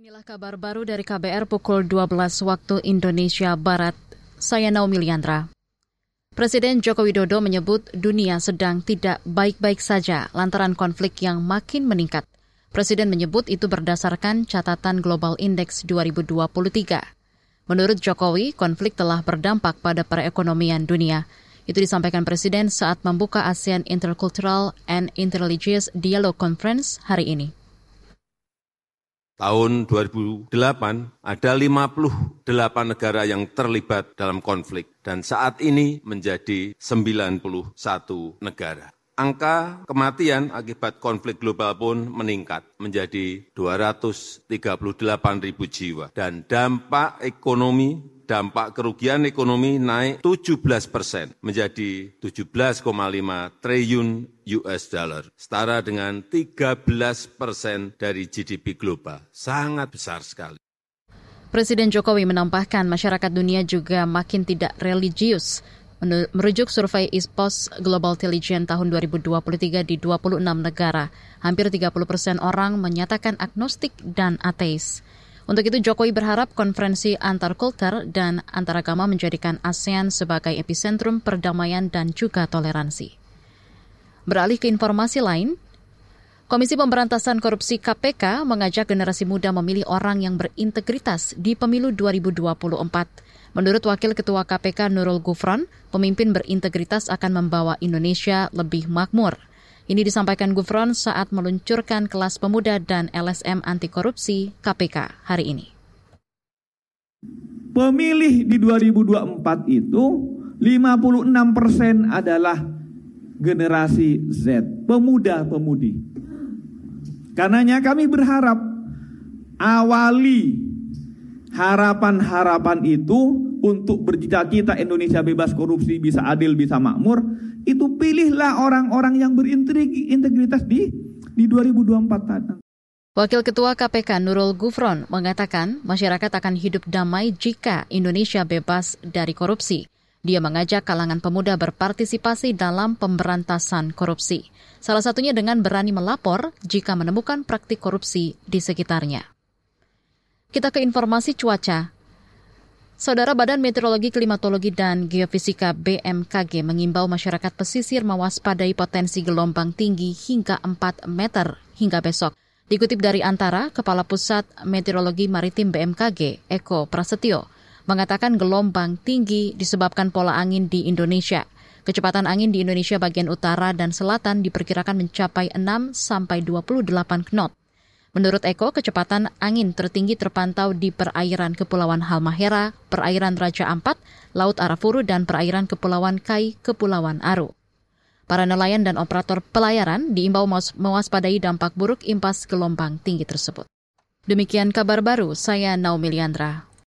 Inilah kabar baru dari KBR pukul 12 waktu Indonesia Barat. Saya Naomi Liandra. Presiden Joko Widodo menyebut dunia sedang tidak baik-baik saja lantaran konflik yang makin meningkat. Presiden menyebut itu berdasarkan catatan Global Index 2023. Menurut Jokowi, konflik telah berdampak pada perekonomian dunia. Itu disampaikan Presiden saat membuka ASEAN Intercultural and Interreligious Dialogue Conference hari ini tahun 2008 ada 58 negara yang terlibat dalam konflik dan saat ini menjadi 91 negara. Angka kematian akibat konflik global pun meningkat menjadi 238 ribu jiwa dan dampak ekonomi dampak kerugian ekonomi naik 17 persen menjadi 17,5 triliun US dollar, setara dengan 13 persen dari GDP global. Sangat besar sekali. Presiden Jokowi menambahkan masyarakat dunia juga makin tidak religius. Merujuk survei ISPOS Global Intelligence tahun 2023 di 26 negara, hampir 30 persen orang menyatakan agnostik dan ateis. Untuk itu Jokowi berharap konferensi antar kultur dan antaragama menjadikan ASEAN sebagai epicentrum perdamaian dan juga toleransi. Beralih ke informasi lain, Komisi Pemberantasan Korupsi KPK mengajak generasi muda memilih orang yang berintegritas di pemilu 2024. Menurut Wakil Ketua KPK Nurul Gufron, pemimpin berintegritas akan membawa Indonesia lebih makmur. Ini disampaikan Gufron saat meluncurkan kelas pemuda dan LSM anti korupsi KPK hari ini. Pemilih di 2024 itu 56 persen adalah generasi Z, pemuda-pemudi. Karenanya kami berharap awali harapan-harapan itu untuk bercita-cita Indonesia bebas korupsi, bisa adil, bisa makmur, itu pilihlah orang-orang yang berintegritas di di 2024 tadi. Wakil Ketua KPK Nurul Gufron mengatakan masyarakat akan hidup damai jika Indonesia bebas dari korupsi. Dia mengajak kalangan pemuda berpartisipasi dalam pemberantasan korupsi. Salah satunya dengan berani melapor jika menemukan praktik korupsi di sekitarnya. Kita ke informasi cuaca. Saudara Badan Meteorologi, Klimatologi, dan Geofisika BMKG mengimbau masyarakat pesisir mewaspadai potensi gelombang tinggi hingga 4 meter hingga besok. Dikutip dari Antara, Kepala Pusat Meteorologi Maritim BMKG, Eko Prasetyo, mengatakan gelombang tinggi disebabkan pola angin di Indonesia. Kecepatan angin di Indonesia bagian utara dan selatan diperkirakan mencapai 6 sampai 28 knot. Menurut Eko, kecepatan angin tertinggi terpantau di perairan Kepulauan Halmahera, perairan Raja Ampat, Laut Arafuru, dan perairan Kepulauan Kai, Kepulauan Aru. Para nelayan dan operator pelayaran diimbau mewaspadai dampak buruk impas gelombang tinggi tersebut. Demikian kabar baru, saya Naomi Liandra.